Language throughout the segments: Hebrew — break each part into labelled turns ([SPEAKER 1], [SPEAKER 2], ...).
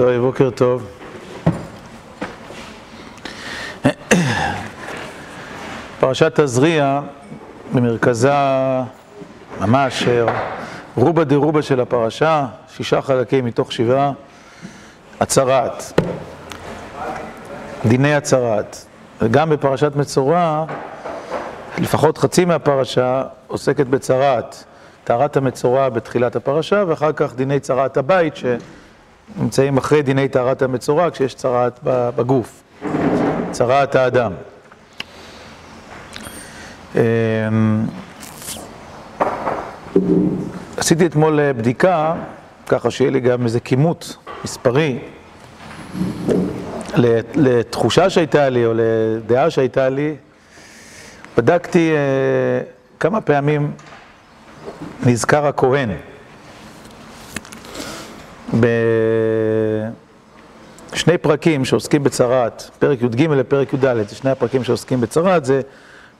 [SPEAKER 1] טוב, בוקר טוב. פרשת תזריע, במרכזה ממש רובה דרובה של הפרשה, שישה חלקים מתוך שבעה, הצהרת, דיני הצהרת. וגם בפרשת מצורע, לפחות חצי מהפרשה עוסקת בצהרת, טהרת המצורע בתחילת הפרשה, ואחר כך דיני צהרת הבית, שנמצאים אחרי דיני טהרת המצורע, כשיש צהרת בגוף, צהרת האדם. עשיתי אתמול בדיקה, ככה שיהיה לי גם איזה כימות מספרי, לתחושה שהייתה לי, או לדעה שהייתה לי, בדקתי כמה פעמים נזכר הכהן בשני פרקים שעוסקים בצרת, פרק י"ג לפרק י"ד, שני הפרקים שעוסקים בצרת, זה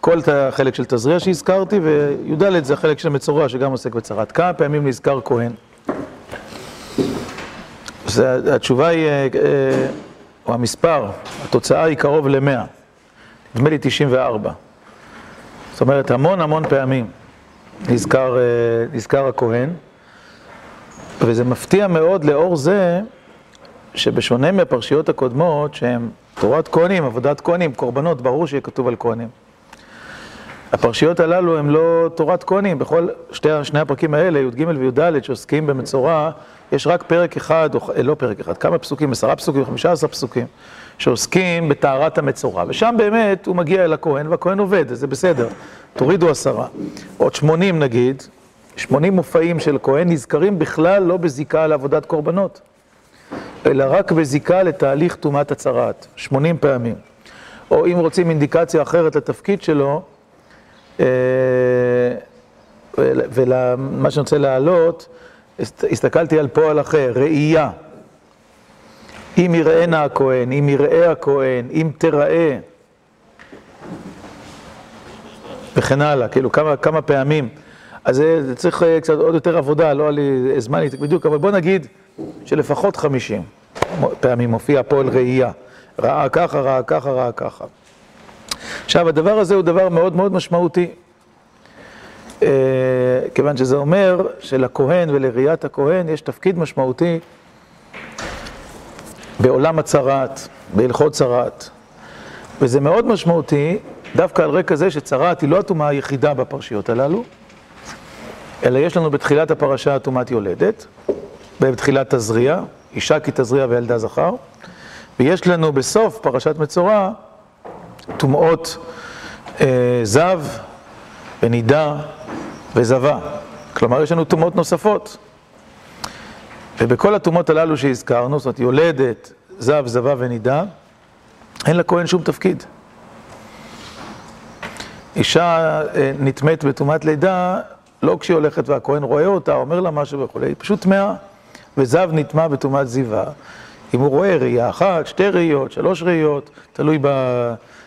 [SPEAKER 1] כל החלק של תזריע שהזכרתי, וי"ד זה החלק של מצורע שגם עוסק בצרת. כמה פעמים נזכר כהן? התשובה היא, או המספר, התוצאה היא קרוב למאה, נדמה לי 94. זאת אומרת, המון המון פעמים נזכר, נזכר הכהן, וזה מפתיע מאוד לאור זה שבשונה מהפרשיות הקודמות, שהן תורת כהנים, עבודת כהנים, קורבנות, ברור שיהיה כתוב על כהנים. הפרשיות הללו הן לא תורת כהנים, בכל שתי, שני הפרקים האלה, י"ג וי"ד, שעוסקים במצורע, יש רק פרק אחד, או לא פרק אחד, כמה פסוקים, עשרה פסוקים, חמישה עשרה פסוקים, שעוסקים בטהרת המצורע, ושם באמת הוא מגיע אל הכהן, והכהן עובד, זה בסדר, תורידו עשרה. עוד שמונים נגיד, שמונים מופעים של כהן נזכרים בכלל לא בזיקה לעבודת קורבנות, אלא רק בזיקה לתהליך טומאת הצרת, שמונים פעמים. או אם רוצים אינדיקציה אחרת לתפקיד שלו, ומה שאני רוצה להעלות, הסתכלתי על פועל אחר, ראייה. אם יראנה הכהן, אם יראה הכהן, אם תראה, וכן הלאה, כאילו כמה, כמה פעמים. אז זה צריך קצת עוד יותר עבודה, לא היה לי זמן בדיוק, אבל בוא נגיד שלפחות חמישים פעמים מופיע פועל ראייה. ראה ככה, ראה ככה, ראה ככה. עכשיו, הדבר הזה הוא דבר מאוד מאוד משמעותי. כיוון שזה אומר שלכהן ולראיית הכהן יש תפקיד משמעותי בעולם הצרת, בהלכות צרת. וזה מאוד משמעותי דווקא על רקע זה שצרת היא לא הטומאה היחידה בפרשיות הללו, אלא יש לנו בתחילת הפרשה טומאת יולדת, בתחילת תזריע, אישה כי תזריע וילדה זכר, ויש לנו בסוף פרשת מצורע טומאות אה, זב ונידה וזבה. כלומר, יש לנו טומאות נוספות. ובכל הטומאות הללו שהזכרנו, זאת אומרת, יולדת, זב, זבה ונידה, אין לכהן שום תפקיד. אישה נטמאת בטומאת לידה, לא כשהיא הולכת והכהן רואה אותה, אומר לה משהו וכולי, היא פשוט טמאה. וזב נטמא בטומאת זיווה. אם הוא רואה ראייה אחת, שתי ראיות, שלוש ראיות, תלוי, ב,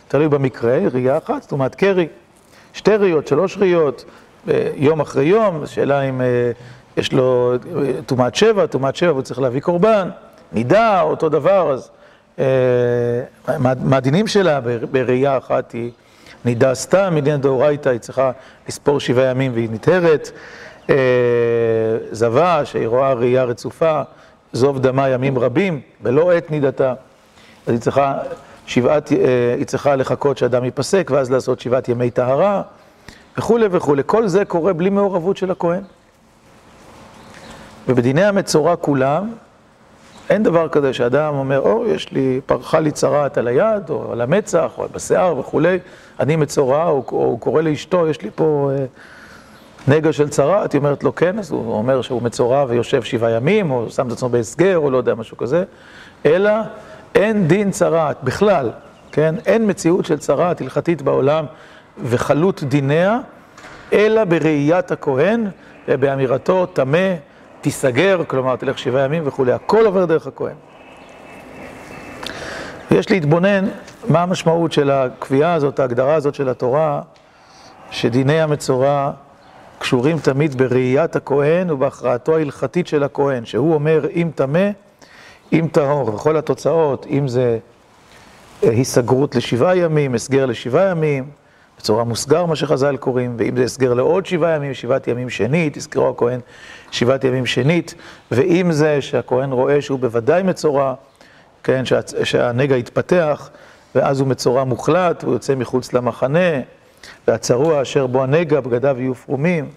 [SPEAKER 1] תלוי במקרה, ראייה אחת, טומאת קרי. שתי ראיות, שלוש ראיות, יום אחרי יום, השאלה אם יש לו טומאת שבע, טומאת שבע והוא צריך להביא קורבן, נידה, אותו דבר, אז מה הדינים שלה בראייה אחת היא נידה סתם, מדין דאורייתא, היא צריכה לספור שבעה ימים והיא נטהרת. זבה, שהיא רואה ראייה רצופה, זוב דמה ימים רבים, ולא עת נידתה. אז היא צריכה, שבעת, היא צריכה לחכות שאדם ייפסק, ואז לעשות שבעת ימי טהרה, וכולי וכולי. כל זה קורה בלי מעורבות של הכהן. ובדיני המצורע כולם, אין דבר כזה שאדם אומר, או, יש לי, פרחה לי צרעת על היד, או על המצח, או בשיער וכולי, אני מצורע, או הוא קורא לאשתו, יש לי פה נגע של צרעת, היא אומרת לו כן, אז הוא אומר שהוא מצורע ויושב שבעה ימים, או שם את עצמו בהסגר, או לא יודע, משהו כזה, אלא אין דין צרעת בכלל, כן? אין מציאות של צרעת הלכתית בעולם וחלות דיניה, אלא בראיית הכהן ובאמירתו טמא, תיסגר, כלומר תלך שבעה ימים וכולי, הכל עובר דרך הכהן. ויש להתבונן מה המשמעות של הקביעה הזאת, ההגדרה הזאת של התורה, שדיני המצורע קשורים תמיד בראיית הכהן ובהכרעתו ההלכתית של הכהן, שהוא אומר אם טמא, אם טהור וכל התוצאות, אם זה היסגרות לשבעה ימים, הסגר לשבעה ימים, בצורה מוסגר מה שחז"ל קוראים, ואם זה הסגר לעוד שבעה ימים, שבעת ימים שנית, הזכירו הכהן שבעת ימים שנית, ואם זה שהכהן רואה שהוא בוודאי מצורע, כן, שה, שהנגע יתפתח, ואז הוא מצורע מוחלט, הוא יוצא מחוץ למחנה, והצרוע אשר בו הנגע, בגדיו יהיו פרומים,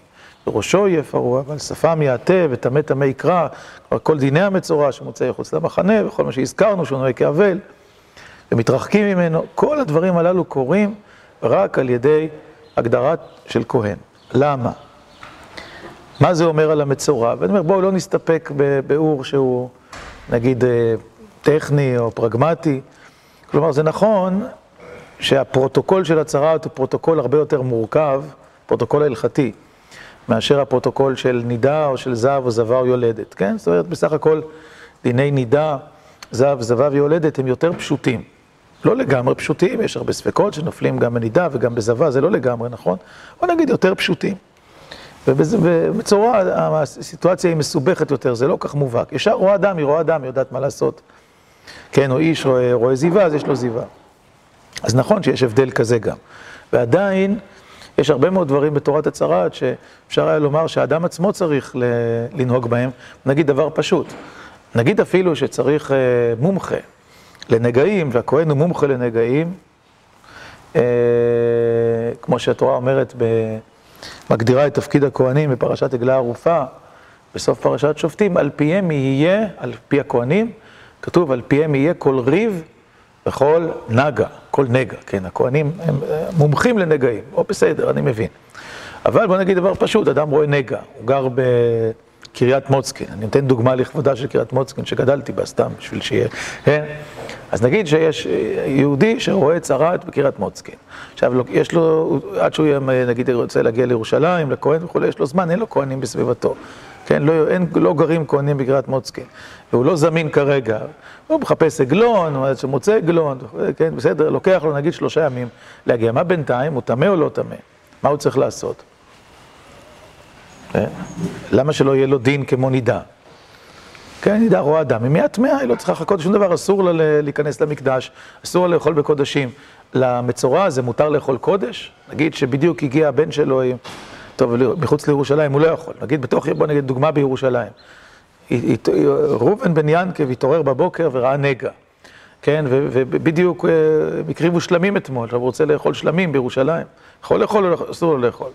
[SPEAKER 1] וראשו יהיה פרוע, ועל שפם יעטה, וטמא טמא יקרא, כל דיני המצורע שמוצא מחוץ למחנה, וכל מה שהזכרנו, שהוא נוהג כאבל, ומתרחקים ממנו, כל הדברים הללו קורים רק על ידי הגדרת של כהן. למה? מה זה אומר על המצורע? ואני אומר, בואו לא נסתפק בביאור שהוא, נגיד, אה, טכני או פרגמטי. כלומר, זה נכון שהפרוטוקול של הצרעת הוא פרוטוקול הרבה יותר מורכב, פרוטוקול הלכתי, מאשר הפרוטוקול של נידה או של זב או זבה או יולדת, כן? זאת אומרת, בסך הכל דיני נידה, זב, זבה ויולדת הם יותר פשוטים. לא לגמרי פשוטים, יש הרבה ספקות שנופלים גם בנידה וגם בזבה, זה לא לגמרי נכון, בוא נגיד יותר פשוטים. ובצורה, הסיטואציה היא מסובכת יותר, זה לא כך מובהק. ישר רואה אדם, היא רואה אדם, היא יודעת מה לעשות. כן, או איש רואה, רואה זיווה, אז יש לו זיווה. אז נכון שיש הבדל כזה גם. ועדיין, יש הרבה מאוד דברים בתורת הצהרת שאפשר היה לומר שהאדם עצמו צריך לנהוג בהם. נגיד דבר פשוט, נגיד אפילו שצריך מומחה לנגעים, והכהן הוא מומחה לנגעים, כמו שהתורה אומרת, מגדירה את תפקיד הכהנים בפרשת עגלה ערופה, בסוף פרשת שופטים, על פיהם יהיה, על פי הכהנים, כתוב על פיהם יהיה כל ריב וכל נגע, כל נגע, כן, הכהנים הם מומחים לנגעים, או בסדר, אני מבין. אבל בוא נגיד דבר פשוט, אדם רואה נגע, הוא גר בקריית מוצקין, אני נותן דוגמה לכבודה של קריית מוצקין, שגדלתי בה סתם, בשביל שיהיה, כן? אז נגיד שיש יהודי שרואה צרת בקריית מוצקין. עכשיו, יש לו, עד שהוא נגיד רוצה להגיע לירושלים, לכהן וכולי, יש לו זמן, אין לו כהנים בסביבתו. כן, לא, אין, לא גרים כהנים בקריית מוצקין, והוא לא זמין כרגע, הוא מחפש עגלון, הוא מוצא עגלון, כן, בסדר, לוקח לו נגיד שלושה ימים להגיע. מה בינתיים, הוא טמא או לא טמא? מה הוא צריך לעשות? למה שלא יהיה לו דין כמו נידה? כן, נידה רואה אדם, היא טמאה, היא לא צריכה לחכות שום דבר, אסור לה להיכנס למקדש, אסור לה לאכול בקודשים. למצורע זה מותר לאכול קודש? נגיד שבדיוק הגיע הבן שלו עם... טוב, מחוץ לירושלים הוא לא יכול. נגיד בתוך, בוא נגיד דוגמה בירושלים. ראובן בן ינקב התעורר בבוקר וראה נגע. כן, ובדיוק הם הקריבו שלמים אתמול, עכשיו הוא רוצה לאכול שלמים בירושלים. יכול לאכול או אסור לו לאכול?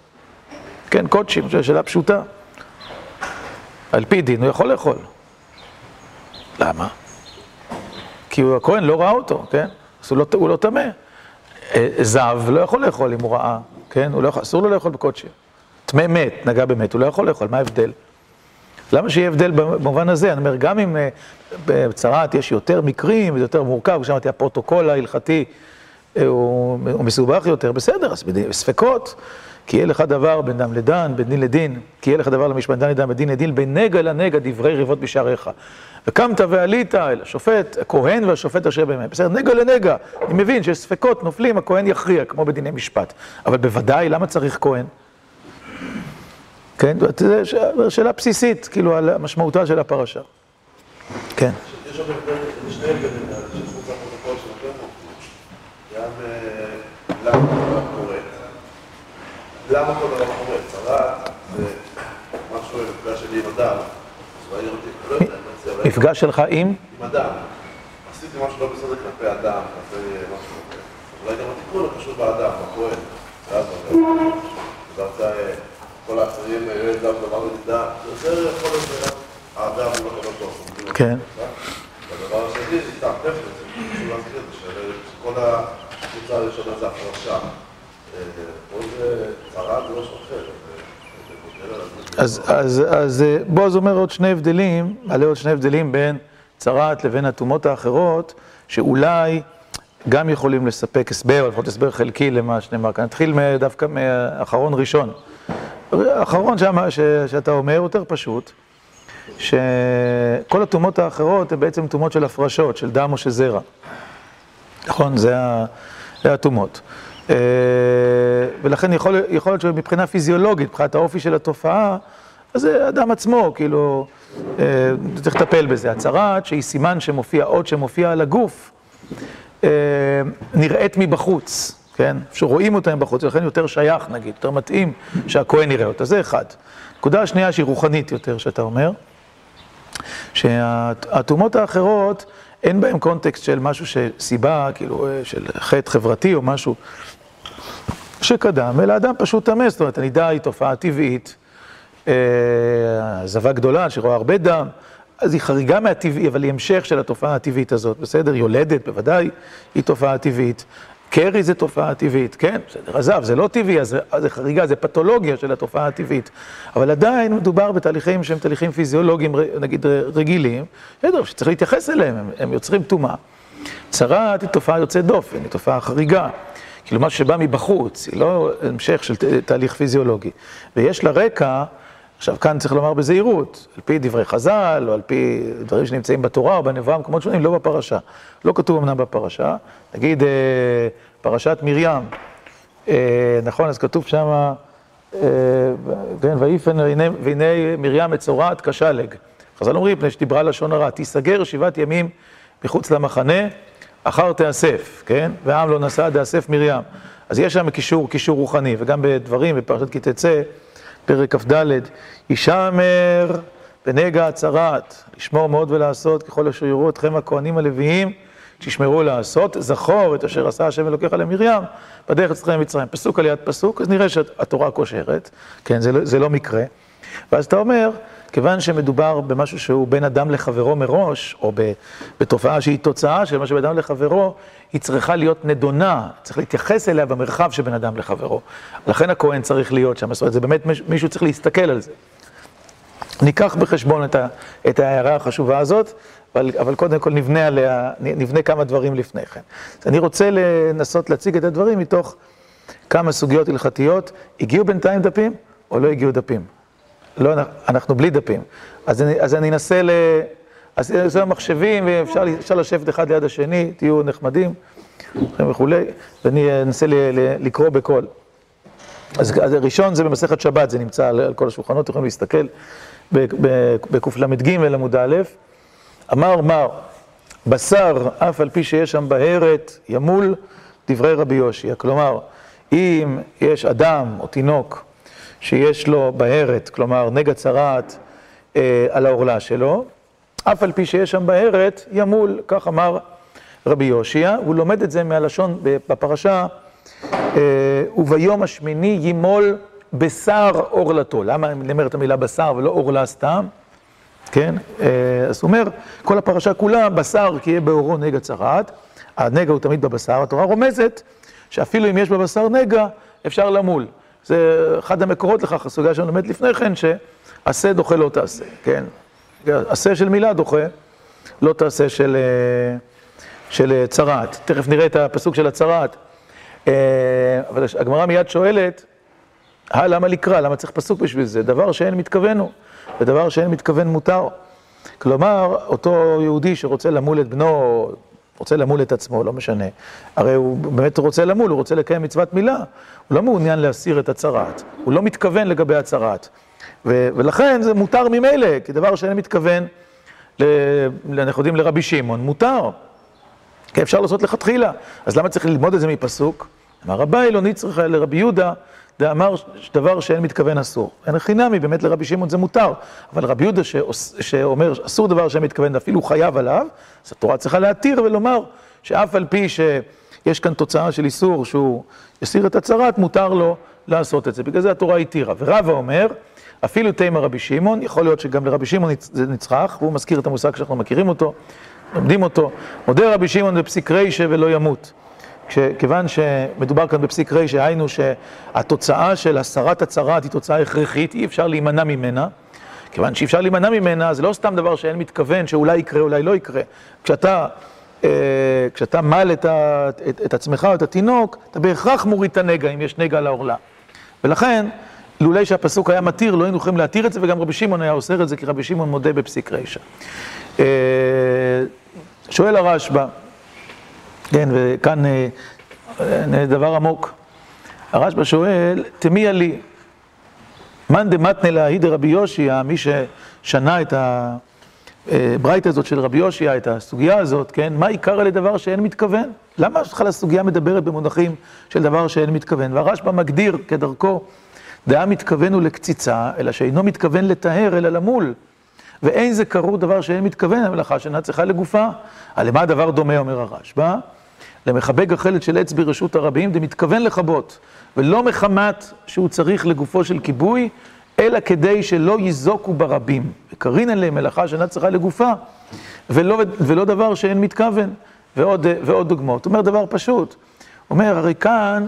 [SPEAKER 1] כן, קודשים, זו שאלה פשוטה. על פי דין הוא יכול לאכול. למה? כי הכהן לא ראה אותו, כן? אז הוא לא טמא. זב לא יכול לאכול אם הוא ראה, כן? אסור לו לאכול בקודשים. טמא מת, נגע במת, הוא לא יכול לאכול, מה ההבדל? למה שיהיה הבדל במובן הזה? אני אומר, גם אם בצרת יש יותר מקרים, זה יותר מורכב, כשאמרתי, הפרוטוקול ההלכתי הוא, הוא מסובך יותר, בסדר, אז ספקות, כי יהיה לך דבר בין דם לדן, בין דין לדין, כי יהיה לך דבר למשפט דן לדן, בין דין לדין, בין נגע לנגע, דברי ריבות בשעריך. וקמת ועלית אל השופט, הכהן והשופט אשר באמת. בסדר, נגע לנגע, אני מבין שיש ספקות, נופלים, הכהן יכריע, כמו בדיני משפט. אבל בוודאי, למה צריך כהן? כן, זו שאלה בסיסית, כאילו, על משמעותה של הפרשה. כן.
[SPEAKER 2] יש עוד שני הבדלים, שחוץ הפרוטוקול שלכם, גם למה כל דבר קורה. למה כל דבר קורה? צרת, זה משהו במפגש שלי עם אדם, אז ראיתי אותי, לא יודע, אני
[SPEAKER 1] מפגש שלך עם?
[SPEAKER 2] עם אדם. עשיתי משהו לא בסדר כלפי אדם, כלפי משהו. אולי גם התיקון הקשור באדם, בכהן. ואז דיברת כל האחרים, יש גם דבר נדע, זה יכול להיות האדם הוא לא יכול להיות
[SPEAKER 1] כן.
[SPEAKER 2] והדבר השני, זה סתם טכנית, זה חשוב להזכיר את זה, שכל הקבוצה הראשונה זה הפרשה. משהו אחר.
[SPEAKER 1] אז בועז אומר עוד שני הבדלים, מעלה עוד שני הבדלים בין צרת לבין הטומאות האחרות, שאולי גם יכולים לספק הסבר, לפחות הסבר חלקי למה שנאמר כאן. נתחיל דווקא מאחרון ראשון. האחרון שאתה אומר, יותר פשוט, שכל הטומאות האחרות הן בעצם טומאות של הפרשות, של דם או של זרע. נכון? זה הטומאות. ולכן יכול להיות שמבחינה פיזיולוגית, מבחינת האופי של התופעה, אז זה אדם עצמו, כאילו, צריך לטפל בזה. הצרת, שהיא סימן שמופיע, אות שמופיע על הגוף, נראית מבחוץ, כן? שרואים אותה מבחוץ, ולכן יותר שייך, נגיד, יותר מתאים שהכהן יראה אותה, זה אחד. נקודה השנייה שהיא רוחנית יותר, שאתה אומר, שהטומאות האחרות, אין בהן קונטקסט של משהו שסיבה, כאילו, של חטא חברתי או משהו שקדם, אלא אדם פשוט טמא, זאת אומרת, הנידה היא תופעה טבעית, עזבה גדולה שרואה הרבה דם, אז היא חריגה מהטבעי, אבל היא המשך של התופעה הטבעית הזאת, בסדר? יולדת, בוודאי, היא תופעה טבעית. קרי זה תופעה טבעית, כן, בסדר, עזב, זה לא טבעי, אז זה חריגה, זה פתולוגיה של התופעה הטבעית. אבל עדיין מדובר בתהליכים שהם תהליכים פיזיולוגיים, נגיד רגילים, בסדר, שצריך להתייחס אליהם, הם, הם יוצרים טומאה. צרת היא תופעה יוצאת דופן, היא תופעה חריגה. כאילו משהו שבא מבחוץ, היא לא המשך של תהליך פיזיולוגי. ויש לה רקע, עכשיו כאן צריך לומר בזהירות, על פי דברי חז"ל, או על פי דברים שנמצאים בתורה או בנבואה, מקומות שונים, לא בפרשה. לא כתוב אמנם בפרשה, נגיד פרשת מרים, נכון, אז כתוב שם, כן, ויפן והנה מרים מצורעת כשלג. חז"ל אומרים, מפני שדיברה לשון הרע, תיסגר שבעת ימים מחוץ למחנה, אחר תאסף, כן? והעם לא נסע, תאסף מרים. אז יש שם קישור, קישור רוחני, וגם בדברים, בפרשת כי תצא, פרק כ"ד, הישמר בנגע הצרת, לשמור מאוד ולעשות ככל אשר יראו אתכם הכהנים הלוויים, תשמרו לעשות, זכור את אשר עשה השם אלוקיך למרים, בדרך אצלכם ממצרים. פסוק על יד פסוק, אז נראה שהתורה קושרת, כן, זה לא, זה לא מקרה. ואז אתה אומר, כיוון שמדובר במשהו שהוא בין אדם לחברו מראש, או בתופעה שהיא תוצאה של מה שבין אדם לחברו, היא צריכה להיות נדונה, צריך להתייחס אליה במרחב שבין אדם לחברו. לכן הכהן צריך להיות שם, זאת אומרת, זה באמת מישהו צריך להסתכל על זה. ניקח בחשבון את, ה, את ההערה החשובה הזאת, אבל, אבל קודם כל נבנה עליה, נבנה כמה דברים לפני כן. אני רוצה לנסות להציג את הדברים מתוך כמה סוגיות הלכתיות. הגיעו בינתיים דפים או לא הגיעו דפים? לא, אנחנו בלי דפים. אז אני, אז אני אנסה ל... אז זה המחשבים, ואפשר לשבת אחד ליד השני, תהיו נחמדים וכולי, ואני אנסה ל, ל, לקרוא בקול. אז, אז הראשון זה במסכת שבת, זה נמצא על, על כל השולחנות, יכולים להסתכל בקל"ג עמוד א', אמר מר, בשר, אף על פי שיש שם בהרת, ימול דברי רבי יושיע. כלומר, אם יש אדם או תינוק שיש לו בהרת, כלומר נגע צרעת אה, על העורלה שלו, אף על פי שיש שם בהרת, ימול, כך אמר רבי יושיע, הוא לומד את זה מהלשון בפרשה, אה, וביום השמיני ימול בשר עורלתו. למה אומר את המילה בשר ולא עורלה סתם? כן? אה, אז הוא אומר, כל הפרשה כולה, בשר כי יהיה בעורו נגע צרעת, הנגע הוא תמיד בבשר, התורה רומזת שאפילו אם יש בבשר נגע, אפשר למול. זה אחד המקורות לכך, הסוגיה שאני לומד לפני כן, שעשה דוחה לא תעשה, כן? עשה של מילה דוחה, לא תעשה של, אה, של צרעת. תכף נראה את הפסוק של הצרעת. אה, אבל הגמרא מיד שואלת, אה, למה לקרוא? למה צריך פסוק בשביל זה? דבר שאין מתכוון הוא, ודבר שאין מתכוון מותר. כלומר, אותו יהודי שרוצה למול את בנו, רוצה למול את עצמו, לא משנה. הרי הוא באמת רוצה למול, הוא רוצה לקיים מצוות מילה. הוא לא מעוניין להסיר את הצרעת. הוא לא מתכוון לגבי הצרעת. ולכן זה מותר ממילא, כי דבר שאין מתכוון, אנחנו יודעים לרבי שמעון, מותר. כי אפשר לעשות לכתחילה. אז למה צריך ללמוד את זה מפסוק? אמר רבי לא נצריכה לרבי יהודה, דאמר דבר שאין מתכוון אסור. אין חינמי, באמת לרבי שמעון זה מותר. אבל רבי יהודה שאומר אסור דבר שאין מתכוון, אפילו חייב עליו, אז התורה צריכה להתיר ולומר שאף על פי שיש כאן תוצאה של איסור שהוא יסיר את הצרת, מותר לו לעשות את זה. בגלל זה התורה התירה. ורבא אומר, אפילו תימא רבי שמעון, יכול להיות שגם לרבי שמעון זה נצרך, והוא מזכיר את המושג שאנחנו מכירים אותו, לומדים אותו. מודה רבי שמעון בפסיק רישא ולא ימות. כיוון שמדובר כאן בפסיק רישא, היינו שהתוצאה של הסרת הצרת היא תוצאה הכרחית, אי אפשר להימנע ממנה. כיוון שאי אפשר להימנע ממנה, זה לא סתם דבר שאין מתכוון, שאולי יקרה, אולי לא יקרה. כשאתה, אה, כשאתה מל את, ה, את, את עצמך או את התינוק, אתה בהכרח מוריד את הנגע, אם יש נגע על העורלה. ולכן, לולי שהפסוק היה מתיר, לא היינו יכולים להתיר את זה, וגם רבי שמעון היה אוסר את זה, כי רבי שמעון מודה בפסיק רישא. אה, שואל הרשב"א, כן, וכאן אה, דבר עמוק. הרשב"א שואל, תמיע לי, מאן דמתנה להעיד רבי יושיע, מי ששנה את הברייתא הזאת של רבי יושיע, את הסוגיה הזאת, כן? מה עיקר לדבר שאין מתכוון? למה בכלל הסוגיה מדברת במונחים של דבר שאין מתכוון? והרשב"א מגדיר כדרכו, דעה מתכוון הוא לקציצה, אלא שאינו מתכוון לטהר, אלא למול. ואין זה קרור דבר שאין מתכוון, המלאכה שאינה צריכה לגופה. למה הדבר דומה, אומר הרשב"א? למכבה גחלת של עץ ברשות הרבים, דמתכוון לכבות, ולא מחמת שהוא צריך לגופו של כיבוי, אלא כדי שלא ייזוקו ברבים. וקרין אליהם מלאכה שאינה צריכה לגופה, ולא, ולא דבר שאין מתכוון. ועוד, ועוד דוגמאות. הוא אומר דבר פשוט. הוא אומר, הרי כאן,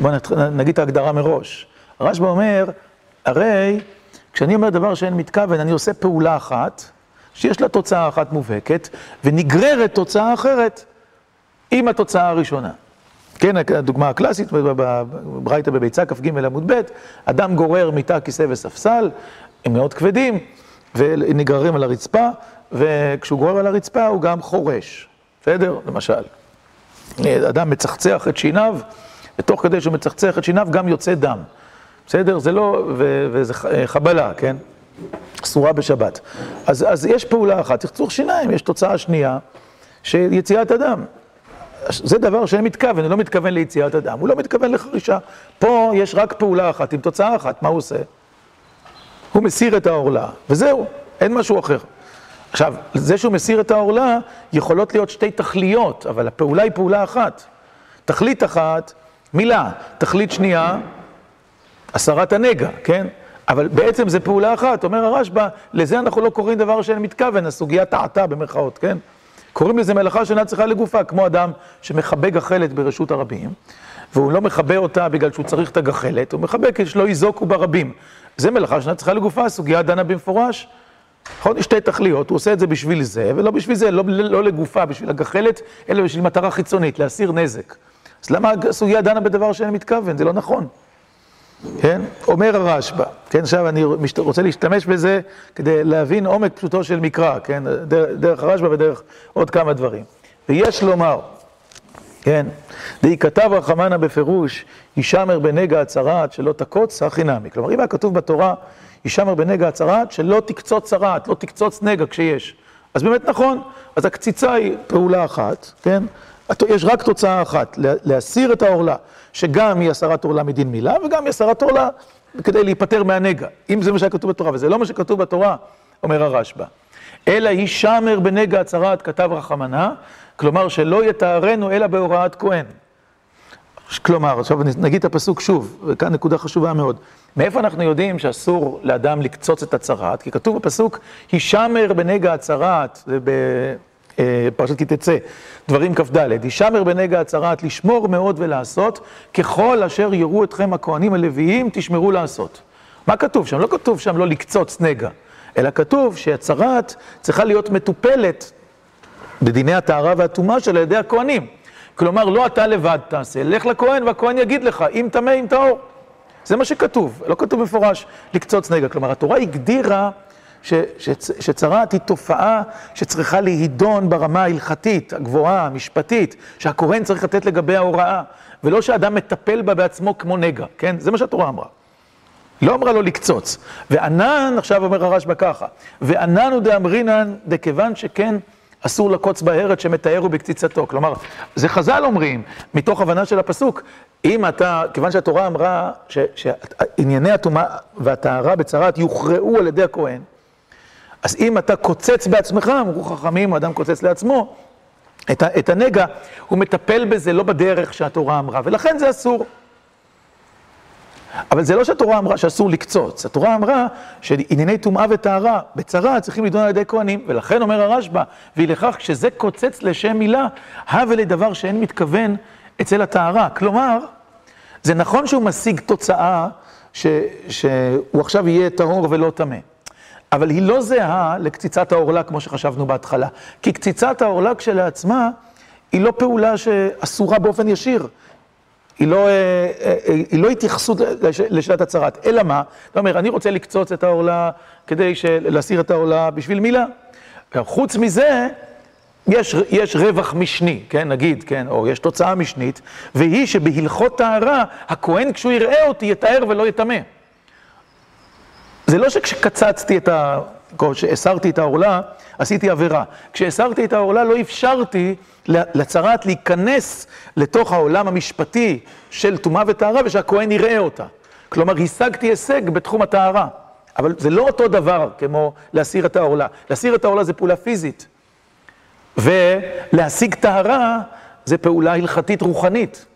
[SPEAKER 1] בוא נגיד את ההגדרה מראש. הרשב"א אומר, הרי כשאני אומר דבר שאין מתכוון, אני עושה פעולה אחת, שיש לה תוצאה אחת מובהקת, ונגררת תוצאה אחרת עם התוצאה הראשונה. כן, הדוגמה הקלאסית, ברייתא בביצה כ"ג עמוד ב', אדם גורר מיטה, כיסא וספסל, הם מאוד כבדים, ונגררים על הרצפה, וכשהוא גורר על הרצפה הוא גם חורש, בסדר? למשל. אדם מצחצח את שיניו, ותוך כדי שהוא מצחצח את שיניו גם יוצא דם. בסדר? זה לא, וזה חבלה, כן? אסורה בשבת. אז, אז יש פעולה אחת, צחצוח שיניים, יש תוצאה שנייה, של יציאת אדם. זה דבר שאין מתכוון, הוא לא מתכוון ליציאת אדם, הוא לא מתכוון לחרישה. פה יש רק פעולה אחת עם תוצאה אחת, מה הוא עושה? הוא מסיר את העורלה, וזהו, אין משהו אחר. עכשיו, זה שהוא מסיר את העורלה, יכולות להיות שתי תכליות, אבל הפעולה היא פעולה אחת. תכלית אחת, מילה. תכלית שנייה, הסרת הנגע, כן? אבל בעצם זה פעולה אחת, אומר הרשב"א, לזה אנחנו לא קוראים דבר שאין מתכוון, הסוגיה טעתה במרכאות, כן? קוראים לזה מלאכה שאינה צריכה לגופה, כמו אדם שמכבה גחלת ברשות הרבים, והוא לא מכבה אותה בגלל שהוא צריך את הגחלת, הוא מכבה כדי שלא יזוקו ברבים. זה מלאכה שאינה צריכה לגופה, הסוגיה דנה במפורש. נכון? שתי תכליות, הוא עושה את זה בשביל זה, ולא בשביל זה, לא, לא לגופה, בשביל הגחלת, אלא בשביל מטרה חיצונית, להסיר נזק. אז למה הסוגיה דנה בדבר שאין מתכוון? זה לא נכון. כן? אומר הרשב"א, כן? עכשיו אני רוצה להשתמש בזה כדי להבין עומק פשוטו של מקרא, כן? דרך הרשב"א ודרך עוד כמה דברים. ויש לומר, כן? די כתב רחמנה בפירוש, הישמר בנגע הצרעת שלא תקוץ, הכי נמי. כלומר, אם היה כתוב בתורה, הישמר בנגע הצרעת, שלא תקצוץ צרעת, לא תקצוץ נגע כשיש. אז באמת נכון, אז הקציצה היא פעולה אחת, כן? יש רק תוצאה אחת, להסיר את העורלה, שגם היא הסרת עורלה מדין מילה, וגם היא הסרת עורלה כדי להיפטר מהנגע. אם זה מה שהיה כתוב בתורה, וזה לא מה שכתוב בתורה, אומר הרשב"א. אלא הישמר בנגע הצרעת כתב רחמנה, כלומר שלא יתארנו אלא בהוראת כהן. כלומר, עכשיו נגיד את הפסוק שוב, וכאן נקודה חשובה מאוד. מאיפה אנחנו יודעים שאסור לאדם לקצוץ את הצרעת? כי כתוב בפסוק, הישמר בנגע הצרעת, זה בפרשת כי תצא, דברים כ"ד, הישמר בנגע הצרעת, לשמור מאוד ולעשות, ככל אשר יראו אתכם הכהנים הלוויים, תשמרו לעשות. מה כתוב שם? לא כתוב שם לא לקצוץ נגע, אלא כתוב שהצרעת צריכה להיות מטופלת בדיני הטהרה והטומאה שלה על ידי הכהנים. כלומר, לא אתה לבד תעשה, לך לכהן והכהן יגיד לך, אם טמא, אם טהור. זה מה שכתוב, לא כתוב מפורש לקצוץ נגע. כלומר, התורה הגדירה ש, ש, שצרעת היא תופעה שצריכה להידון ברמה ההלכתית, הגבוהה, המשפטית, שהכהן צריך לתת לגבי ההוראה, ולא שאדם מטפל בה בעצמו כמו נגע, כן? זה מה שהתורה אמרה. לא אמרה לו לקצוץ. וענן, עכשיו אומר הרשב"א ככה, וענן הוא דאמרינן, דכיוון שכן אסור לקוץ בארץ שמתארו בקציצתו. כלומר, זה חז"ל אומרים, מתוך הבנה של הפסוק, אם אתה, כיוון שהתורה אמרה שענייני הטומאה והטהרה בצרת יוכרעו על ידי הכהן, אז אם אתה קוצץ בעצמך, אמרו חכמים, אדם קוצץ לעצמו, את, את הנגע, הוא מטפל בזה לא בדרך שהתורה אמרה, ולכן זה אסור. אבל זה לא שהתורה אמרה שאסור לקצוץ, התורה אמרה שענייני טומאה וטהרה בצרה צריכים לדון על ידי כהנים, ולכן אומר הרשב"א, והיא לכך כשזה קוצץ לשם מילה, הווה לדבר שאין מתכוון אצל הטהרה. כלומר, זה נכון שהוא משיג תוצאה ש, שהוא עכשיו יהיה טהור ולא טמא, אבל היא לא זהה לקציצת העורלה כמו שחשבנו בהתחלה, כי קציצת העורלה כשלעצמה היא לא פעולה שאסורה באופן ישיר. לא, אה, אה, אה, היא לא התייחסות לשאלת הצהרת, אלא מה? אתה אומר, אני רוצה לקצוץ את העורלה כדי להסיר את העורלה בשביל מילה. חוץ מזה, יש, יש רווח משני, כן, נגיד, כן, או יש תוצאה משנית, והיא שבהלכות טהרה, הכהן כשהוא יראה אותי יתאר ולא יטמא. זה לא שכשקצצתי את ה... כשהסרתי את העורלה, עשיתי עבירה. כשהסרתי את העורלה לא אפשרתי לצרת להיכנס לתוך העולם המשפטי של טומאה וטהרה ושהכהן יראה אותה. כלומר, השגתי הישג בתחום הטהרה. אבל זה לא אותו דבר כמו להסיר את העורלה. להסיר את העורלה זה פעולה פיזית. ולהשיג טהרה זה פעולה הלכתית רוחנית.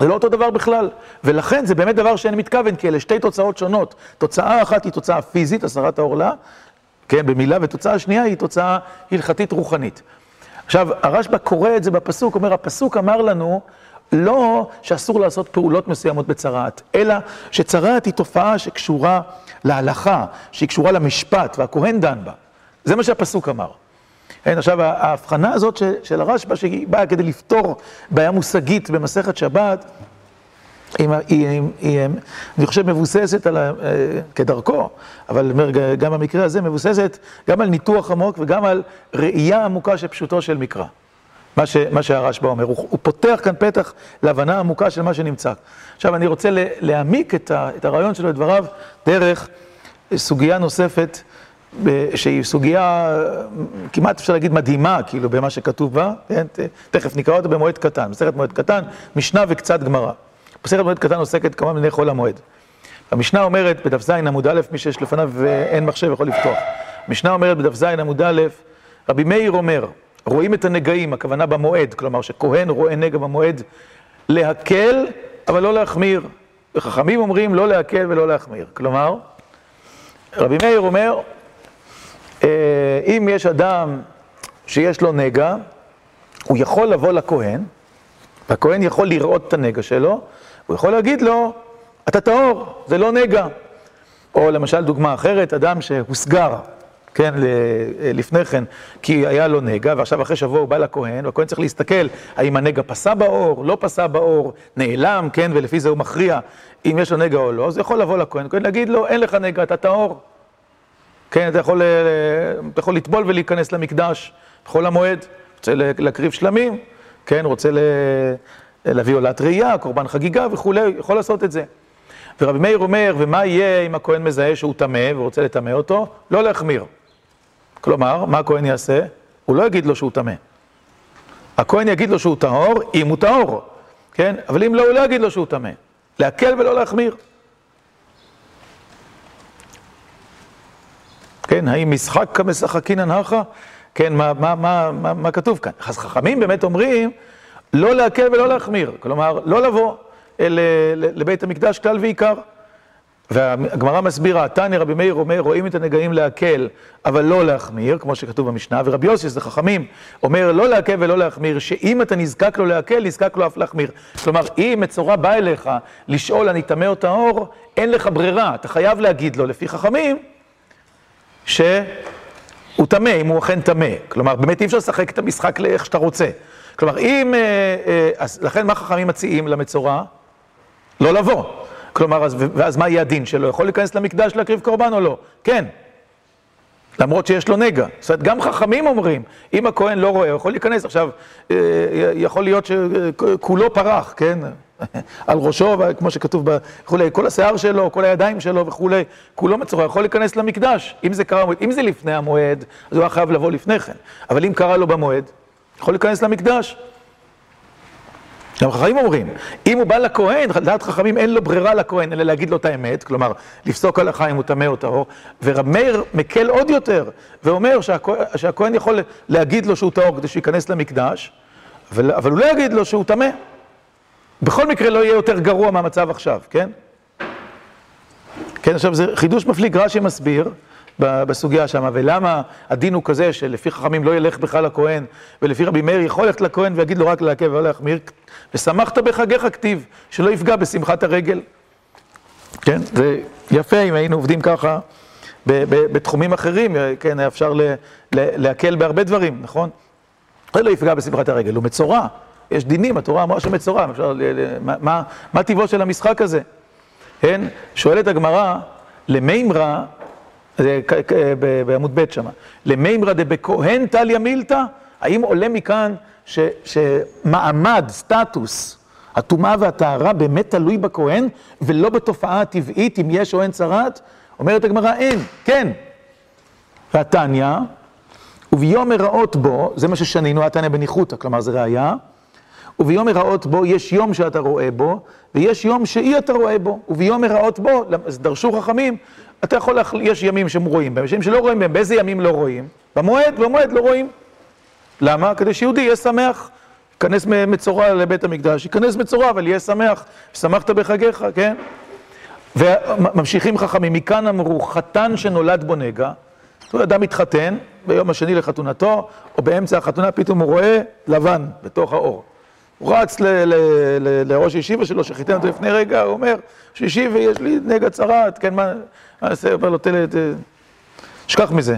[SPEAKER 1] זה לא אותו דבר בכלל, ולכן זה באמת דבר שאין מתכוון, כי אלה שתי תוצאות שונות. תוצאה אחת היא תוצאה פיזית, הסרת העורלה, כן, במילה, ותוצאה שנייה היא תוצאה הלכתית רוחנית. עכשיו, הרשב"א קורא את זה בפסוק, אומר, הפסוק אמר לנו, לא שאסור לעשות פעולות מסוימות בצרעת, אלא שצרעת היא תופעה שקשורה להלכה, שהיא קשורה למשפט, והכהן דן בה. זה מה שהפסוק אמר. עכשיו, ההבחנה הזאת של הרשב"א, שהיא באה כדי לפתור בעיה מושגית במסכת שבת, היא, אני חושב, מבוססת על, ה, כדרכו, אבל גם במקרה הזה מבוססת גם על ניתוח עמוק וגם על ראייה עמוקה של פשוטו של מקרא. מה, ש, מה שהרשב"א אומר, הוא, הוא פותח כאן פתח להבנה עמוקה של מה שנמצא. עכשיו, אני רוצה להעמיק את, ה, את הרעיון שלו, את דבריו, דרך סוגיה נוספת. שהיא סוגיה כמעט אפשר להגיד מדהימה, כאילו, במה שכתוב בה, כן? תכף נקרא אותה במועד קטן, מסכת מועד קטן, משנה וקצת גמרא. מסכת מועד קטן עוסקת כמה מיני חול המועד. המשנה אומרת בדף ז עמוד א', מי שיש לפניו ואין מחשב יכול לפתוח. המשנה אומרת בדף ז עמוד א', רבי מאיר אומר, רואים את הנגעים, הכוונה במועד, כלומר שכהן רואה נגע במועד, להקל אבל לא להחמיר. וחכמים אומרים לא להקל ולא להחמיר. כלומר, רבי מאיר אומר, אה, אם יש אדם שיש לו נגע, הוא יכול לבוא לכהן, והכהן יכול לראות את הנגע שלו, הוא יכול להגיד לו, אתה טהור, זה לא נגע. או למשל דוגמה אחרת, אדם שהוסגר, כן, לפני כן, כי היה לו נגע, ועכשיו אחרי שבוע הוא בא לכהן, והכהן צריך להסתכל האם הנגע פסה באור, לא פסה באור, נעלם, כן, ולפי זה הוא מכריע אם יש לו נגע או לא, אז הוא יכול לבוא לכהן, הכהן להגיד לו, אין לך נגע, אתה טהור. כן, אתה יכול, אה, אתה יכול לטבול ולהיכנס למקדש בחול המועד, רוצה להקריב שלמים, כן, רוצה להביא עולת ראייה, קורבן חגיגה וכולי, יכול לעשות את זה. ורבי מאיר אומר, ומה יהיה אם הכהן מזהה שהוא טמא ורוצה לטמא אותו? לא להחמיר. כלומר, מה הכהן יעשה? הוא לא יגיד לו שהוא טמא. הכהן יגיד לו שהוא טהור, אם הוא טהור, כן? אבל אם לא, הוא לא יגיד לו שהוא טמא. להקל ולא להחמיר. כן, האם משחק כמשחקינן הכה? כן, מה, מה, מה, מה, מה כתוב כאן? אז חכמים באמת אומרים, לא להקל ולא להחמיר, כלומר, לא לבוא אל, לבית המקדש כלל ועיקר. והגמרא מסבירה, תניא רבי מאיר אומר, רואים את הנגעים להקל, אבל לא להחמיר, כמו שכתוב במשנה, ורבי יוסי, זה חכמים, אומר לא להקל ולא להחמיר, שאם אתה נזקק לו להקל, נזקק לו אף להחמיר. כלומר, אם מצורע בא אליך לשאול, אני טמא או טהור, אין לך ברירה, אתה חייב להגיד לו, לפי חכמים, שהוא טמא, אם הוא אכן טמא. כלומר, באמת אי אפשר לשחק את המשחק לאיך שאתה רוצה. כלומר, אם... אה, אה, אז לכן מה חכמים מציעים למצורע? לא לבוא. כלומר, אז, ואז מה יהיה הדין שלו? יכול להיכנס למקדש להקריב קורבן או לא? כן. למרות שיש לו נגע. זאת אומרת, גם חכמים אומרים, אם הכהן לא רואה, הוא יכול להיכנס. עכשיו, אה, יכול להיות שכולו פרח, כן? על ראשו, כמו שכתוב וכולי, כל השיער שלו, כל הידיים שלו וכולי, כולו מצורע, יכול להיכנס למקדש. אם זה קרה אם זה לפני המועד, אז הוא היה חייב לבוא לפני כן. אבל אם קרה לו במועד, יכול להיכנס למקדש. גם חכמים אומרים, אם הוא בא לכהן, לדעת חכמים אין לו ברירה לכהן, אלא להגיד לו את האמת, כלומר, לפסוק הלכה אם הוא טמא או טהור, ורב מאיר מקל עוד יותר, ואומר שהכהן, שהכהן יכול להגיד לו שהוא טהור כדי שייכנס למקדש, אבל הוא לא יגיד לו שהוא טמא. בכל מקרה לא יהיה יותר גרוע מהמצב עכשיו, כן? כן, עכשיו זה חידוש מפליג, רש"י מסביר בסוגיה שם, ולמה הדין הוא כזה שלפי חכמים לא ילך בכלל לכהן, ולפי רבי מאיר יכול ללכת לכהן ויגיד לו רק לעכב ולא להחמיר, ושמחת בחגיך כתיב, שלא יפגע בשמחת הרגל. כן, זה יפה אם היינו עובדים ככה בתחומים אחרים, כן, אפשר להקל בהרבה דברים, נכון? זה לא יפגע בשמחת הרגל, הוא מצורע. יש דינים, התורה אמרה שמצורע, מה, מה, מה טיבו של המשחק הזה? כן? שואלת הגמרא, למימרא, בעמוד ב' שמה, למימרא דבכהן טליה מילתא, האם עולה מכאן ש, שמעמד, סטטוס, הטומאה והטהרה באמת תלוי בכהן, ולא בתופעה הטבעית, אם יש או אין צרת? אומרת הגמרא, אין, כן. והתניא, וביום הראות בו, זה מה ששנינו, התניא בניחותא, כלומר זה ראייה, וביום הראות בו, יש יום שאתה רואה בו, ויש יום שאי אתה רואה בו, וביום הראות בו, אז דרשו חכמים, אתה יכול. יש ימים שהם רואים בהם, יש ימים שלא רואים בהם, באיזה ימים לא רואים? במועד, במועד לא רואים. למה? כדי שיהודי יהיה שמח, ייכנס מצורע לבית המקדש, ייכנס מצורע, אבל יהיה שמח, שמחת בחגיך, כן? וממשיכים חכמים, מכאן אמרו, חתן שנולד בו נגע, אדם מתחתן ביום השני לחתונתו, או באמצע החתונה פתאום הוא רואה לבן בתוך האור. הוא רץ לראש ישיבה שלו, שחיתן אותו לפני רגע, הוא אומר, שישיבה, יש לי נגע צרת, כן, מה, נעשה, אומר לו, תלת, שכח מזה,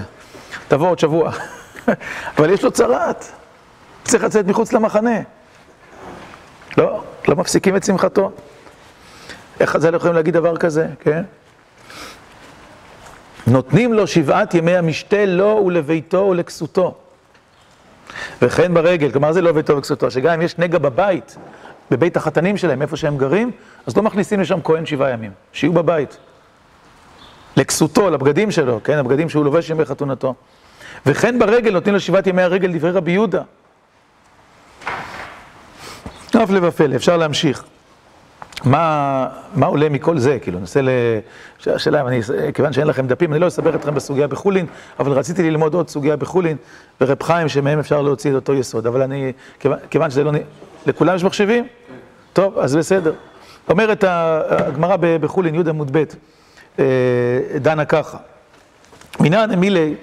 [SPEAKER 1] תבוא עוד שבוע. אבל יש לו צרת, צריך לצאת מחוץ למחנה. לא, לא מפסיקים את שמחתו. איך חז"ל יכולים להגיד דבר כזה, כן? נותנים לו שבעת ימי המשתה לו ולביתו ולכסותו. וכן ברגל, כלומר זה לא ביתו וכסותו, שגם אם יש נגע בבית, בבית החתנים שלהם, איפה שהם גרים, אז לא מכניסים לשם כהן שבעה ימים, שיהיו בבית. לכסותו, לבגדים שלו, כן, הבגדים שהוא לובש ימי חתונתו. וכן ברגל נותנים לו שבעת ימי הרגל דברי רבי יהודה. הפלא ופלא, אפשר להמשיך. מה, מה עולה מכל זה? כאילו, ננסה ל... השאלה, כיוון שאין לכם דפים, אני לא אסבר אתכם בסוגיה בחולין, אבל רציתי ללמוד עוד סוגיה בחולין, ורב חיים, שמהם אפשר להוציא את אותו יסוד, אבל אני, כיוון, כיוון שזה לא... לכולם יש מחשבים? טוב, אז בסדר. אומרת הגמרא בחולין, י' עמוד ב', אה, דנה ככה. מינן אמילי,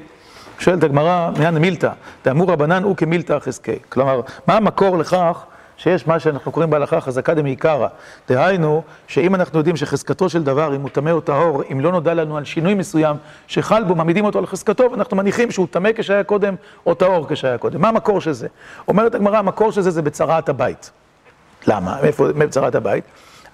[SPEAKER 1] שואלת הגמרא, מינן אמילתא, דאמור רבנן הוא כמילתא חזקי. כלומר, מה המקור לכך שיש מה שאנחנו קוראים בהלכה חזקה דמעיקרא. דהיינו, שאם אנחנו יודעים שחזקתו של דבר, אם הוא טמא או טהור, אם לא נודע לנו על שינוי מסוים שחל בו, מעמידים אותו על חזקתו, ואנחנו מניחים שהוא טמא כשהיה קודם, או טהור כשהיה קודם. מה המקור של זה? אומרת הגמרא, המקור של זה זה בצרת הבית. למה? מאיפה בצרת הבית?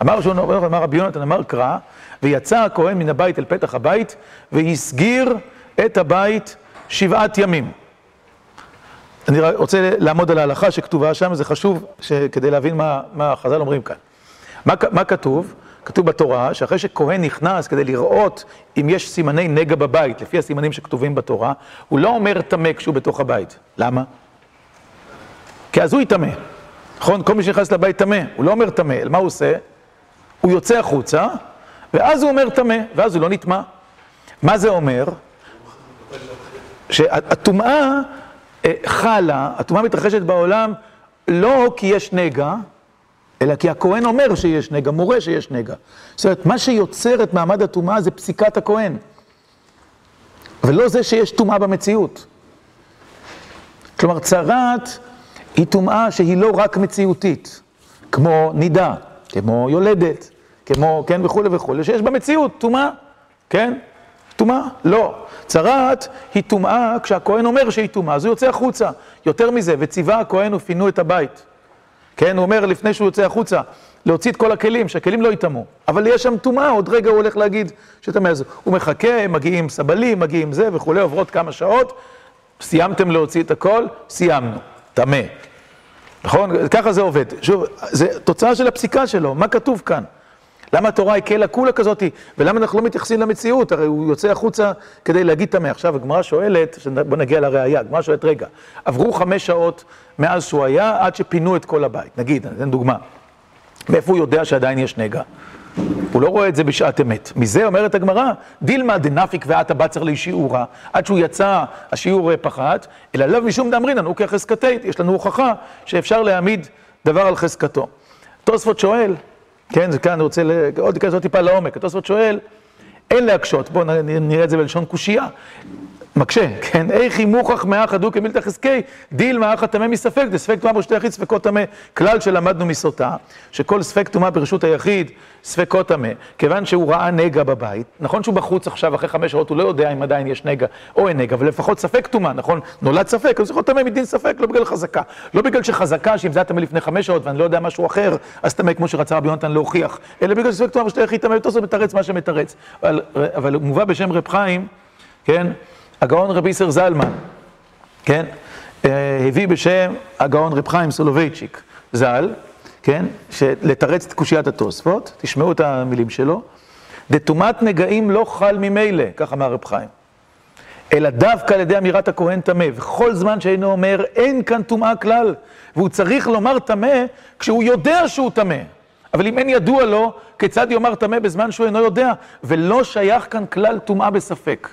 [SPEAKER 1] אמר שהוא, אמר רבי יונתן, אמר קרא, ויצא הכהן מן הבית אל פתח הבית, והסגיר את הבית שבעת ימים. אני רוצה לעמוד על ההלכה שכתובה שם, זה חשוב כדי להבין מה, מה חז"ל אומרים כאן. מה, מה כתוב? כתוב בתורה שאחרי שכהן נכנס כדי לראות אם יש סימני נגע בבית, לפי הסימנים שכתובים בתורה, הוא לא אומר טמא כשהוא בתוך הבית. למה? כי אז הוא יטמא. נכון? כל מי שנכנס לבית טמא, הוא לא אומר טמא, מה הוא עושה? הוא יוצא החוצה, ואז הוא אומר טמא, ואז הוא לא נטמא. מה זה אומר? שהטומאה אה, חלה, הטומאה מתרחשת בעולם לא כי יש נגע, אלא כי הכהן אומר שיש נגע, מורה שיש נגע. זאת אומרת, מה שיוצר את מעמד הטומאה זה פסיקת הכהן, ולא זה שיש טומאה במציאות. כלומר, צרת היא טומאה שהיא לא רק מציאותית, כמו נידה, כמו יולדת, כמו, כן, וכולי וכולי, שיש במציאות טומאה, כן? טומאה? לא. צרת היא טומאה כשהכהן אומר שהיא טומאה, אז הוא יוצא החוצה. יותר מזה, וציווה הכהן ופינו את הבית. כן, הוא אומר לפני שהוא יוצא החוצה, להוציא את כל הכלים, שהכלים לא יטמאו. אבל יש שם טומאה, עוד רגע הוא הולך להגיד שטמא. אז הוא מחכה, מגיעים סבלים, מגיעים זה וכולי, עוברות כמה שעות, סיימתם להוציא את הכל? סיימנו. טמא. נכון? ככה זה עובד. שוב, זה תוצאה של הפסיקה שלו, מה כתוב כאן? למה התורה הקלה כולה כזאתי, ולמה אנחנו לא מתייחסים למציאות? הרי הוא יוצא החוצה כדי להגיד טמא. עכשיו, הגמרא שואלת, בוא נגיע לראייה, הגמרא שואלת, רגע, עברו חמש שעות מאז שהוא היה, עד שפינו את כל הבית. נגיד, אני אתן דוגמה. מאיפה הוא יודע שעדיין יש נגע? הוא לא רואה את זה בשעת אמת. מזה אומרת הגמרא, דילמה דנפיק ואת הבצר לי שיעורה, עד שהוא יצא, השיעור פחת, אלא לאו משום דאמרינן, הוא כחזקתית, יש לנו הוכחה שאפשר להעמיד דבר על חזקתו. תוספות שואל, כן, זה כאן, אני רוצה עוד להיכנס עוד טיפה לעומק. התוספות שואל, אין להקשות, בואו נראה את זה בלשון קושייה. מקשה, כן? איכי מוכח מאח הדוק כמילתא חזקי, דיל מאח הטמא מספק, דספק טומאה ברשות היחיד, ספקות טמא, כלל שלמדנו מסוטה, שכל ספק טומאה ברשות היחיד, ספקות טמא, כיוון שהוא ראה נגע בבית, נכון שהוא בחוץ עכשיו, אחרי חמש שעות, הוא לא יודע אם עדיין יש נגע או אין נגע, אבל לפחות ספק טומאה, נכון? נולד ספק, אז יכול טמא מדין ספק, לא בגלל חזקה. לא בגלל שחזקה, שאם זה היה טמא לפני חמש שעות ואני לא יודע משהו אחר, אז טמא כמו שרצה רבי יונתן להוכיח, אלא בגלל שספק ברשות היחיד טמא, מה. אבל, אבל בשם כן? הגאון רבי יסר זלמן, כן? הביא בשם הגאון רב חיים סולובייצ'יק ז"ל, כן, לתרץ את קושיית התוספות, תשמעו את המילים שלו, דטומאת נגעים לא חל ממילא, כך אמר רב חיים, אלא דווקא על ידי אמירת הכהן טמא, וכל זמן שאינו אומר אין כאן טומאה כלל, והוא צריך לומר טמא כשהוא יודע שהוא טמא. אבל אם אין ידוע לו, כיצד יאמר טמא בזמן שהוא אינו יודע? ולא שייך כאן כלל טומאה בספק.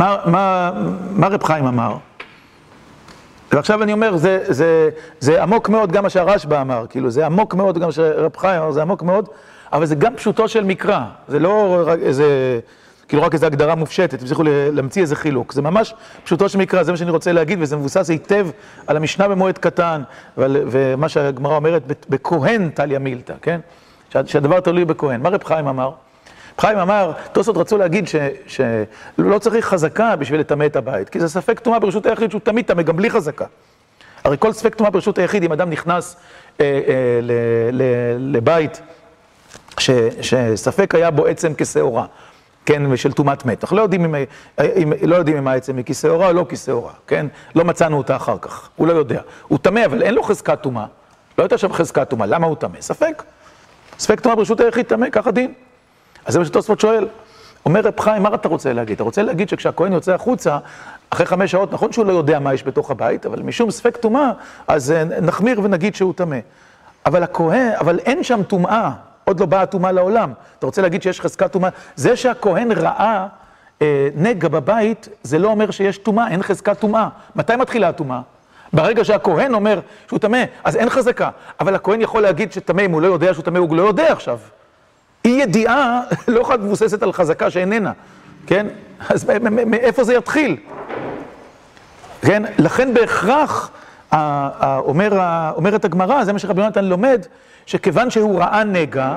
[SPEAKER 1] מה, מה, מה רב חיים אמר? ועכשיו אני אומר, זה, זה, זה עמוק מאוד גם מה שהרשב"א אמר, כאילו, זה עמוק מאוד גם מה שרב חיים אמר, זה עמוק מאוד, אבל זה גם פשוטו של מקרא, זה לא רק איזה, כאילו רק איזו הגדרה מופשטת, תמשיכו להמציא איזה חילוק, זה ממש פשוטו של מקרא, זה מה שאני רוצה להגיד, וזה מבוסס היטב על המשנה במועד קטן, ועל, ומה שהגמרא אומרת, בכהן טליה מילתא, כן? שהדבר תלוי בכהן. מה רב חיים אמר? חיים אמר, תוספות רצו להגיד שלא צריך חזקה בשביל לטמא את הבית, כי זה ספק טומאה ברשות היחיד שהוא תמיד טמא, גם בלי חזקה. הרי כל ספק טומאה ברשות היחיד, אם אדם נכנס אה, אה, ל, לבית ש, שספק היה בו עצם כשעורה, כן, ושל טומאת מת. לא יודעים אם, אם, לא יודעים אם העצם היא כשעורה או לא כשעורה, כן? לא מצאנו אותה אחר כך, הוא לא יודע. הוא טמא, אבל אין לו חזקת טומאה. לא הייתה שם חזקת טומאה, למה הוא טמא? ספק. ספק טומאה ברשות היחיד טמא, ככה דין. אז זה מה שתוספות שואל. אומר רב חיים, מה אתה רוצה להגיד? אתה רוצה להגיד שכשהכהן יוצא החוצה, אחרי חמש שעות, נכון שהוא לא יודע מה יש בתוך הבית, אבל משום ספק טומאה, אז אה, נחמיר ונגיד שהוא טמא. אבל הכהן, אבל אין שם טומאה, עוד לא באה טומאה לעולם. אתה רוצה להגיד שיש חזקת טומאה? זה שהכהן ראה אה, נגע בבית, זה לא אומר שיש טומאה, אין חזקת טומאה. מתי מתחילה הטומאה? ברגע שהכהן אומר שהוא טמא, אז אין חזקה. אבל הכהן יכול להגיד שטמא, אם הוא לא יודע שהוא טמא, הוא לא יודע עכשיו. אי ידיעה לא יכולה מבוססת על חזקה שאיננה, כן? אז מאיפה זה יתחיל? כן? לכן בהכרח, אומרת הגמרא, זה מה שרבי יונתן לומד, שכיוון שהוא ראה נגע,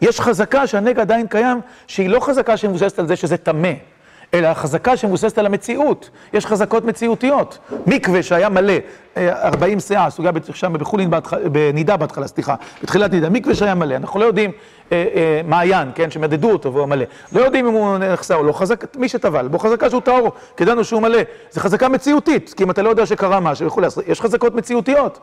[SPEAKER 1] יש חזקה שהנגע עדיין קיים, שהיא לא חזקה שמבוססת על זה שזה טמא. אלא החזקה שמבוססת על המציאות, יש חזקות מציאותיות. מקווה שהיה מלא, 40 שאה, סוגיה שם בחולין, בנידה בהתחלה, סליחה, בתחילת נידה, מקווה שהיה מלא, אנחנו לא יודעים מעיין, כן, שמדדו אותו והוא מלא. לא יודעים אם הוא נחסה או לא, חזק, מי שטבל, בו חזקה שהוא טהור, כי ידענו שהוא מלא. זה חזקה מציאותית, כי אם אתה לא יודע שקרה משהו וכולי, יש חזקות מציאותיות.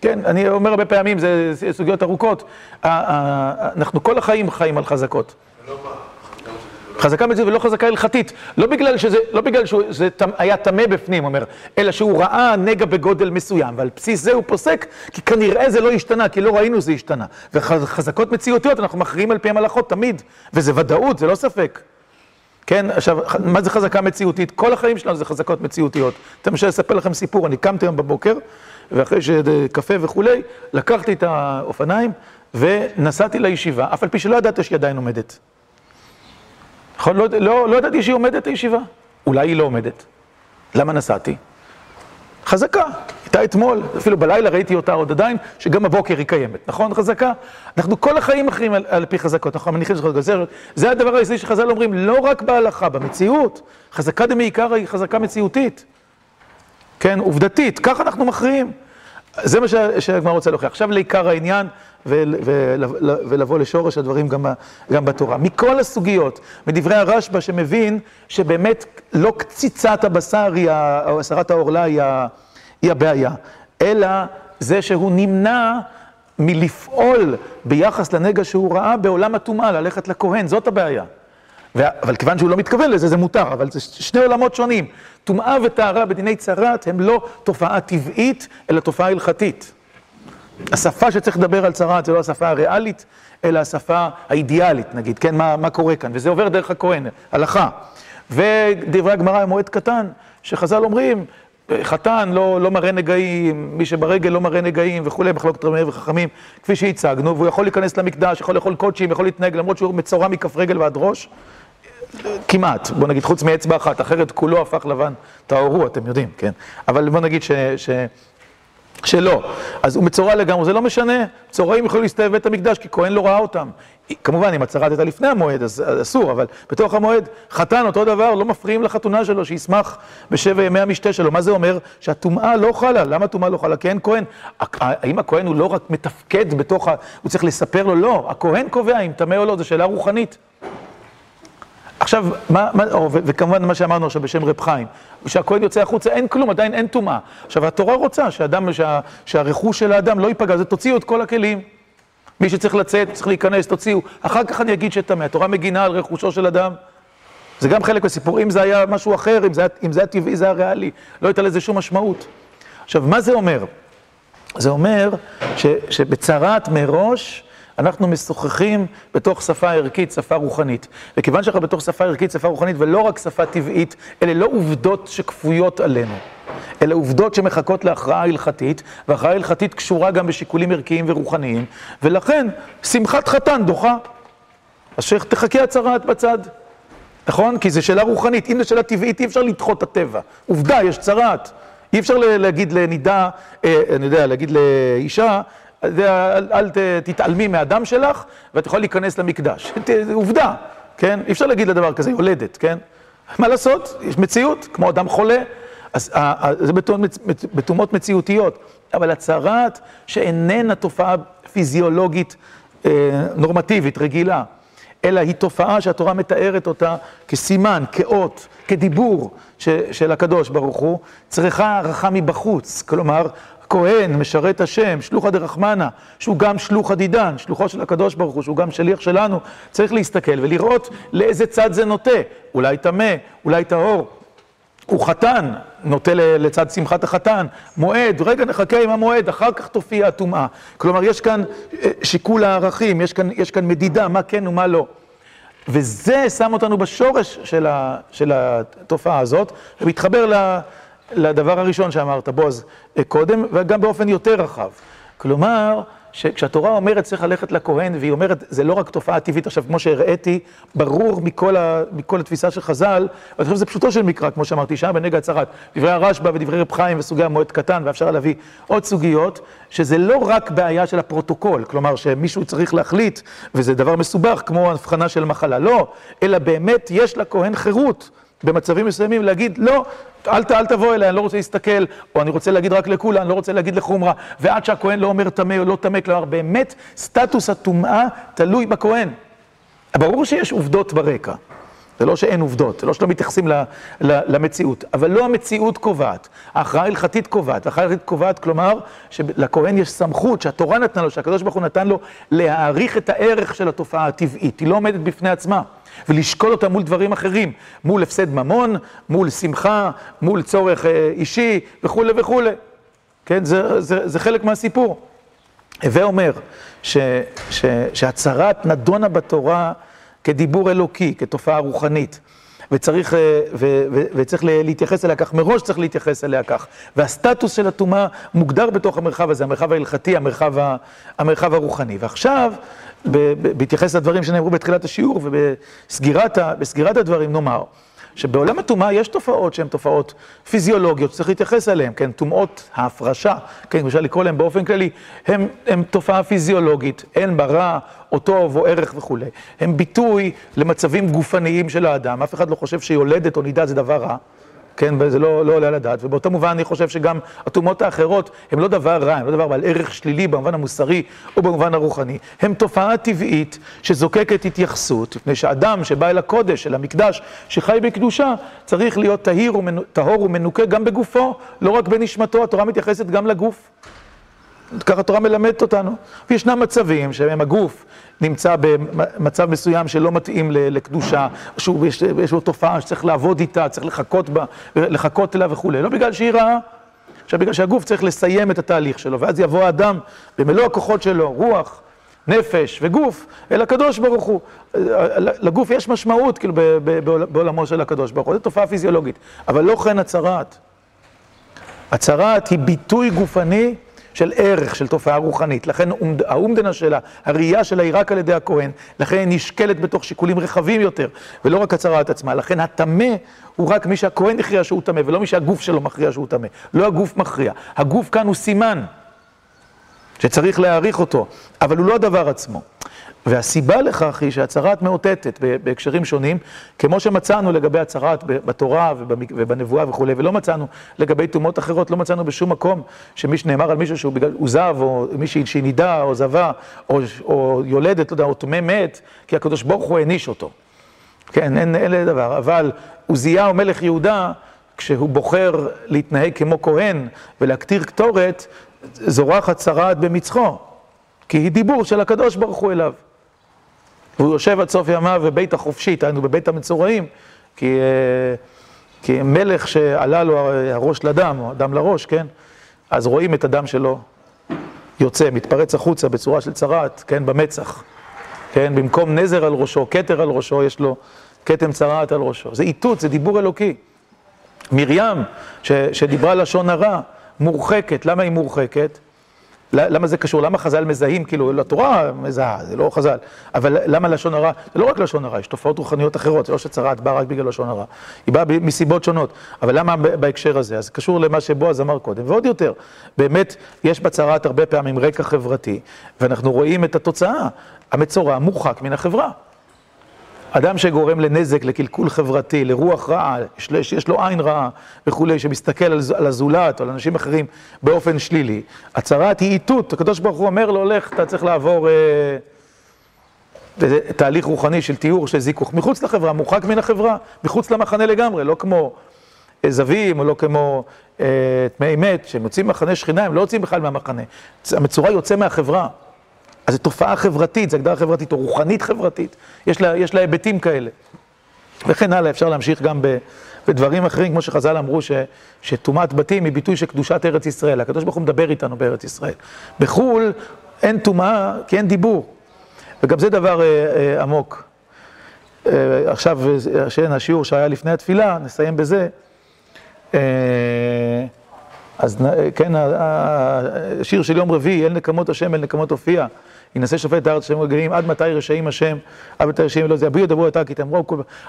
[SPEAKER 1] כן, אני אומר הרבה פעמים, זה סוגיות ארוכות, אנחנו כל החיים חיים על חזקות. חזקה מציאות ולא חזקה הלכתית. לא בגלל שזה, לא בגלל שזה היה טמא בפנים, אומר, אלא שהוא ראה נגע בגודל מסוים, ועל בסיס זה הוא פוסק, כי כנראה זה לא השתנה, כי לא ראינו זה השתנה. וחזקות מציאותיות, אנחנו מכריעים על פיהם הלכות תמיד, וזה ודאות, זה לא ספק. כן, עכשיו, מה זה חזקה מציאותית? כל החיים שלנו זה חזקות מציאותיות. אתם משל לספר לכם סיפור, אני קמתי היום בבוקר, ואחרי שקפה וכולי, לקחתי את האופניים ונסעתי לישיבה, אף על פי שלא ידעתי שהיא עדיין עומדת. נכון? לא, לא, לא ידעתי שהיא עומדת הישיבה. אולי היא לא עומדת. למה נסעתי? חזקה, הייתה אתמול, אפילו בלילה ראיתי אותה עוד עדיין, שגם בבוקר היא קיימת, נכון? חזקה. אנחנו כל החיים מכריעים על, על פי חזקות, אנחנו מניחים שזכות גזרת. זה הדבר היסודי שחז"ל אומרים, לא רק בהלכה, במציאות. חזקה דמעיקרא היא חזקה מציאותית. כן, עובדתית, ככה אנחנו מכריעים. זה מה שהגמרא רוצה להוכיח. עכשיו לעיקר העניין, ולבוא לשורש הדברים גם, גם בתורה. מכל הסוגיות, מדברי הרשב"א שמבין שבאמת לא קציצת הבשר היא, או הסרת העורלה היא, היא הבעיה, אלא זה שהוא נמנע מלפעול ביחס לנגע שהוא ראה בעולם הטומאה, ללכת לכהן, זאת הבעיה. אבל כיוון שהוא לא מתכוון לזה, זה מותר, אבל זה שני עולמות שונים. טומאה וטהרה בדיני צרת הם לא תופעה טבעית, אלא תופעה הלכתית. השפה שצריך לדבר על צרת זה לא השפה הריאלית, אלא השפה האידיאלית, נגיד, כן, מה, מה קורה כאן, וזה עובר דרך הכהן, הלכה. ודברי הגמרא במועד קטן, שחז"ל אומרים, חתן לא, לא מראה נגעים, מי שברגל לא מראה נגעים וכולי, מחלוקת רמי וחכמים, כפי שהצגנו, והוא יכול להיכנס למקדש, יכול לאכול קודשים, יכול להתנהג, למרות שהוא מצורע מכף רגל ועד ראש, כמעט, בוא נגיד, חוץ מאצבע אחת, אחרת כולו הפך לבן, טהרו, אתם יודעים, כן? אבל בוא נגיד ש... ש שלא. אז הוא מצורע לגמרי, זה לא משנה, צורעים יכולים להסתובב בבית המקדש כי כהן לא ראה אותם. כמובן, אם הצהרת הייתה לפני המועד, אז אסור, אבל בתוך המועד, חתן אותו דבר, לא מפריעים לחתונה שלו, שישמח בשבע ימי המשתה שלו. מה זה אומר? שהטומאה לא חלה. למה הטומאה לא חלה? כי אין כהן. האם הכהן הוא לא רק מתפקד בתוך ה... הוא צריך לספר לו? לא. הכהן קובע אם טמא או לא, זו שאלה רוחנית. עכשיו, מה, מה, או, וכמובן מה שאמרנו עכשיו בשם רב חיים, כשהכהן יוצא החוצה אין כלום, עדיין אין טומאה. עכשיו, התורה רוצה שאדם, שה, שהרכוש של האדם לא ייפגע, אז תוציאו את כל הכלים. מי שצריך לצאת, צריך להיכנס, תוציאו. אחר כך אני אגיד שטמא. התורה מגינה על רכושו של אדם. זה גם חלק מהסיפור. אם זה היה משהו אחר, אם זה אם זה היה טבעי, זה היה ריאלי. לא הייתה לזה שום משמעות. עכשיו, מה זה אומר? זה אומר ש, שבצרת מראש אנחנו משוחחים בתוך שפה ערכית, שפה רוחנית. וכיוון שאנחנו בתוך שפה ערכית, שפה רוחנית, ולא רק שפה טבעית, אלה לא עובדות שכפויות עלינו, אלה עובדות שמחכות להכרעה הלכתית, והכרעה הלכתית קשורה גם בשיקולים ערכיים ורוחניים, ולכן שמחת חתן דוחה. אז שתחכה הצהרת בצד. נכון? כי זו שאלה רוחנית. אם זו שאלה טבעית, אי אפשר לדחות את הטבע. עובדה, יש צרת. אי אפשר להגיד לנידה, אה, אני יודע, להגיד לאישה, אל, אל תתעלמי מהדם שלך, ואת יכולה להיכנס למקדש. עובדה, כן? אי אפשר להגיד לדבר כזה, יולדת, כן? מה לעשות? יש מציאות, כמו אדם חולה. אז זה בטומאות מציאותיות. אבל הצהרת שאיננה תופעה פיזיולוגית אה, נורמטיבית, רגילה, אלא היא תופעה שהתורה מתארת אותה כסימן, כאות, כדיבור של הקדוש ברוך הוא, צריכה הערכה מבחוץ. כלומר, כהן, משרת השם, שלוחא דרחמנא, שהוא גם שלוחא דידן, שלוחו של הקדוש ברוך הוא, שהוא גם שליח שלנו, צריך להסתכל ולראות לאיזה צד זה נוטה. אולי טמא, אולי טהור. הוא חתן, נוטה לצד שמחת החתן, מועד, רגע נחכה עם המועד, אחר כך תופיע הטומאה. כלומר, יש כאן אה, שיקול הערכים, יש כאן, יש כאן מדידה, מה כן ומה לא. וזה שם אותנו בשורש של, ה, של התופעה הזאת, ומתחבר ל... לדבר הראשון שאמרת, בועז, אה, קודם, וגם באופן יותר רחב. כלומר, שכשהתורה אומרת צריך ללכת לכהן, והיא אומרת, זה לא רק תופעה טבעית, עכשיו, כמו שהראיתי, ברור מכל, ה, מכל התפיסה של חז"ל, ואני חושב שזה פשוטו של מקרא, כמו שאמרתי, שם בנגע הצהרת, דברי הרשב"א ודברי רב חיים וסוגי המועד קטן, ואפשר להביא עוד סוגיות, שזה לא רק בעיה של הפרוטוקול, כלומר שמישהו צריך להחליט, וזה דבר מסובך, כמו הבחנה של מחלה, לא, אלא באמת יש לכהן חירות. במצבים מסוימים להגיד, לא, אל, אל תבוא אליי, אני לא רוצה להסתכל, או אני רוצה להגיד רק לכולה, אני לא רוצה להגיד לחומרה, ועד שהכהן לא אומר טמא או לא טמא, כלומר, באמת, סטטוס הטומאה תלוי בכהן. ברור שיש עובדות ברקע, זה לא שאין עובדות, זה לא שלא מתייחסים ל, ל, למציאות, אבל לא המציאות קובעת, ההכרעה ההלכתית קובעת, ההכרעה ההלכתית קובעת, כלומר, שלכהן יש סמכות שהתורה נתנה לו, שהקדוש ברוך הוא נתן לו, להעריך את הערך של התופעה הטבעית, היא לא עומדת בפני עצמה. ולשקול אותה מול דברים אחרים, מול הפסד ממון, מול שמחה, מול צורך אה, אישי וכולי וכולי. כן, זה, זה, זה חלק מהסיפור. הווה אומר ש, ש, שהצהרת נדונה בתורה כדיבור אלוקי, כתופעה רוחנית. וצריך, אה, ו, ו, וצריך להתייחס אליה כך, מראש צריך להתייחס אליה כך. והסטטוס של הטומאה מוגדר בתוך המרחב הזה, המרחב ההלכתי, המרחב, ה, המרחב הרוחני. ועכשיו, בהתייחס לדברים שנאמרו בתחילת השיעור ובסגירת הדברים נאמר שבעולם הטומאה יש תופעות שהן תופעות פיזיולוגיות שצריך להתייחס אליהן, כן, טומאות ההפרשה, כן, אפשר לקרוא להן באופן כללי, הן תופעה פיזיולוגית, אין בה רע או טוב או ערך וכולי, הן ביטוי למצבים גופניים של האדם, אף אחד לא חושב שיולדת או נידה זה דבר רע. כן, וזה לא, לא עולה על הדעת, ובאותו מובן אני חושב שגם הטומאות האחרות הן לא דבר רע, הן לא דבר בעל ערך שלילי במובן המוסרי או במובן הרוחני, הן תופעה טבעית שזוקקת התייחסות, מפני שאדם שבא אל הקודש, אל המקדש, שחי בקדושה, צריך להיות טהור ומנוקה גם בגופו, לא רק בנשמתו, התורה מתייחסת גם לגוף. ככה התורה מלמדת אותנו. וישנם מצבים שבהם הגוף נמצא במצב מסוים שלא מתאים לקדושה, שיש לו תופעה שצריך לעבוד איתה, צריך לחכות בה, לחכות אליה וכולי, לא בגלל שהיא רעה, עכשיו בגלל שהגוף צריך לסיים את התהליך שלו, ואז יבוא האדם במלוא הכוחות שלו, רוח, נפש וגוף, אל הקדוש ברוך הוא. לגוף יש משמעות, כאילו, בעולמו של הקדוש ברוך הוא, זו תופעה פיזיולוגית, אבל לא כן הצהרת. הצהרת היא ביטוי גופני של ערך, של תופעה רוחנית. לכן האומדנה שלה, הראייה שלה היא רק על ידי הכהן, לכן היא נשקלת בתוך שיקולים רחבים יותר, ולא רק הצהרת עצמה. לכן הטמא הוא רק מי שהכהן הכריע שהוא טמא, ולא מי שהגוף שלו מכריע שהוא טמא. לא הגוף מכריע. הגוף כאן הוא סימן, שצריך להעריך אותו, אבל הוא לא הדבר עצמו. והסיבה לכך היא שהצהרת מאותתת בהקשרים שונים, כמו שמצאנו לגבי הצהרת בתורה ובנבואה וכולי, ולא מצאנו לגבי טומאות אחרות, לא מצאנו בשום מקום שמי שנאמר על מישהו שהוא בגלל, הוא זב, או מישהי שהיא נידה, או זבה, או, או יולדת, לא יודע, או טמא מת, כי הקדוש ברוך הוא העניש אותו. כן, אין אלה דבר, אבל עוזיהו מלך יהודה, כשהוא בוחר להתנהג כמו כהן ולהקטיר קטורת, זורחת צרעת במצחו, כי היא דיבור של הקדוש ברוך הוא אליו. והוא יושב עד סוף ימיו בבית החופשית, היינו בבית המצורעים, כי, כי מלך שעלה לו הראש לדם, או הדם לראש, כן? אז רואים את הדם שלו יוצא, מתפרץ החוצה בצורה של צרעת, כן? במצח. כן? במקום נזר על ראשו, כתר על ראשו, יש לו כתם צרעת על ראשו. זה איתות, זה דיבור אלוקי. מרים, ש, שדיברה לשון הרע, מורחקת. למה היא מורחקת? למה זה קשור? למה חז"ל מזהים? כאילו, לתורה מזהה, זה לא חז"ל. אבל למה לשון הרע? זה לא רק לשון הרע, יש תופעות רוחניות אחרות, זה לא שצרעת באה רק בגלל לשון הרע. היא באה מסיבות שונות. אבל למה בהקשר הזה? אז זה קשור למה שבועז אמר קודם. ועוד יותר, באמת, יש בצרעת הרבה פעמים רקע חברתי, ואנחנו רואים את התוצאה. המצורע מורחק מן החברה. אדם שגורם לנזק, לקלקול חברתי, לרוח רעה, שיש לו עין רעה וכולי, שמסתכל על הזולת או על אנשים אחרים באופן שלילי, הצהרת היא איתות, הקדוש ברוך הוא אומר לו, לך, אתה צריך לעבור אה, תהליך רוחני של תיאור, של זיכוך, מחוץ לחברה, מורחק מן החברה, מחוץ למחנה לגמרי, לא כמו זווים או לא כמו אה, טמאי מת, שהם יוצאים ממחנה שכינה, הם לא יוצאים בכלל מהמחנה. המצורע יוצא מהחברה. אז זו תופעה חברתית, זו הגדרה חברתית או רוחנית חברתית, יש לה, יש לה היבטים כאלה. וכן הלאה, אפשר להמשיך גם בדברים אחרים, כמו שחז"ל אמרו, שטומאת בתים היא ביטוי של קדושת ארץ ישראל. הקדוש ברוך הוא מדבר איתנו בארץ ישראל. בחו"ל אין טומאה, כי אין דיבור. וגם זה דבר אה, אה, עמוק. אה, עכשיו, שאין השיעור שהיה לפני התפילה, נסיים בזה. אה, אז כן, השיר של יום רביעי, אל נקמות השם, אל נקמות הופיע. ינשא שופט הארץ שם רגעים, עד מתי רשעים השם, עד מתי רשעים לא זה, הביאו ידברו אתה כי תאמרו,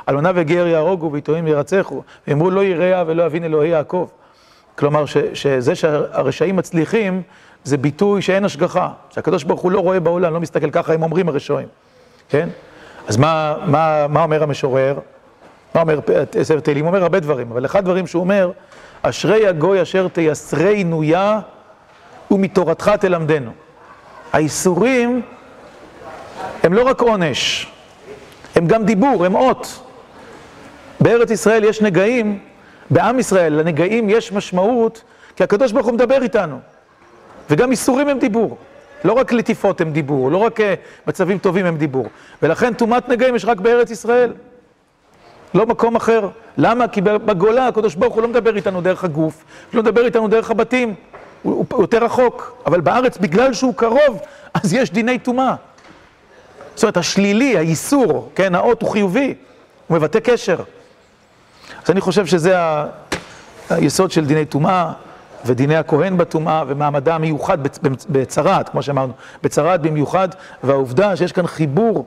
[SPEAKER 1] אלמנה וגר יהרוגו ויתומים ירצחו, ואמרו לא יראה ולא יבין אלוהי יעקב. כלומר, ש, שזה שהרשעים מצליחים, זה ביטוי שאין השגחה, שהקדוש ברוך הוא לא רואה בעולם, לא מסתכל ככה, הם אומרים הרשעים, כן? אז מה, מה, מה אומר המשורר? מה אומר ספר תהילים? הוא אומר הרבה דברים, אבל אחד הדברים שהוא אומר, אשרי הגוי אשר תייסרנו יה ומתורתך תלמדנו. האיסורים הם לא רק עונש, הם גם דיבור, הם אות. בארץ ישראל יש נגעים, בעם ישראל לנגעים יש משמעות, כי הקדוש ברוך הוא מדבר איתנו. וגם איסורים הם דיבור. לא רק לטיפות הם דיבור, לא רק uh, מצבים טובים הם דיבור. ולכן טומאת נגעים יש רק בארץ ישראל. לא מקום אחר. למה? כי בגולה הקדוש ברוך הוא לא מדבר איתנו דרך הגוף, לא מדבר איתנו דרך הבתים. הוא, יותר רחוק, אבל בארץ, בגלל שהוא קרוב, אז יש דיני טומאה. זאת אומרת, השלילי, האיסור, כן, האות הוא חיובי, הוא מבטא קשר. אז אני חושב שזה ה... היסוד של דיני טומאה, ודיני הכהן בטומאה, ומעמדה המיוחד בצרת, כמו שאמרנו, בצרת במיוחד, והעובדה שיש כאן חיבור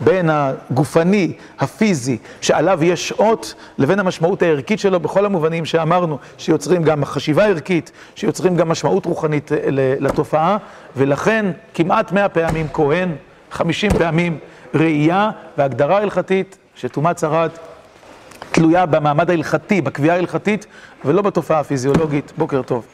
[SPEAKER 1] בין הגופני, הפיזי, שעליו יש אות, לבין המשמעות הערכית שלו בכל המובנים שאמרנו, שיוצרים גם חשיבה ערכית, שיוצרים גם משמעות רוחנית אה, לתופעה, ולכן כמעט מאה פעמים כהן, חמישים פעמים ראייה והגדרה הלכתית שטומאת צרת תלויה במעמד ההלכתי, בקביעה ההלכתית, ולא בתופעה הפיזיולוגית. בוקר טוב.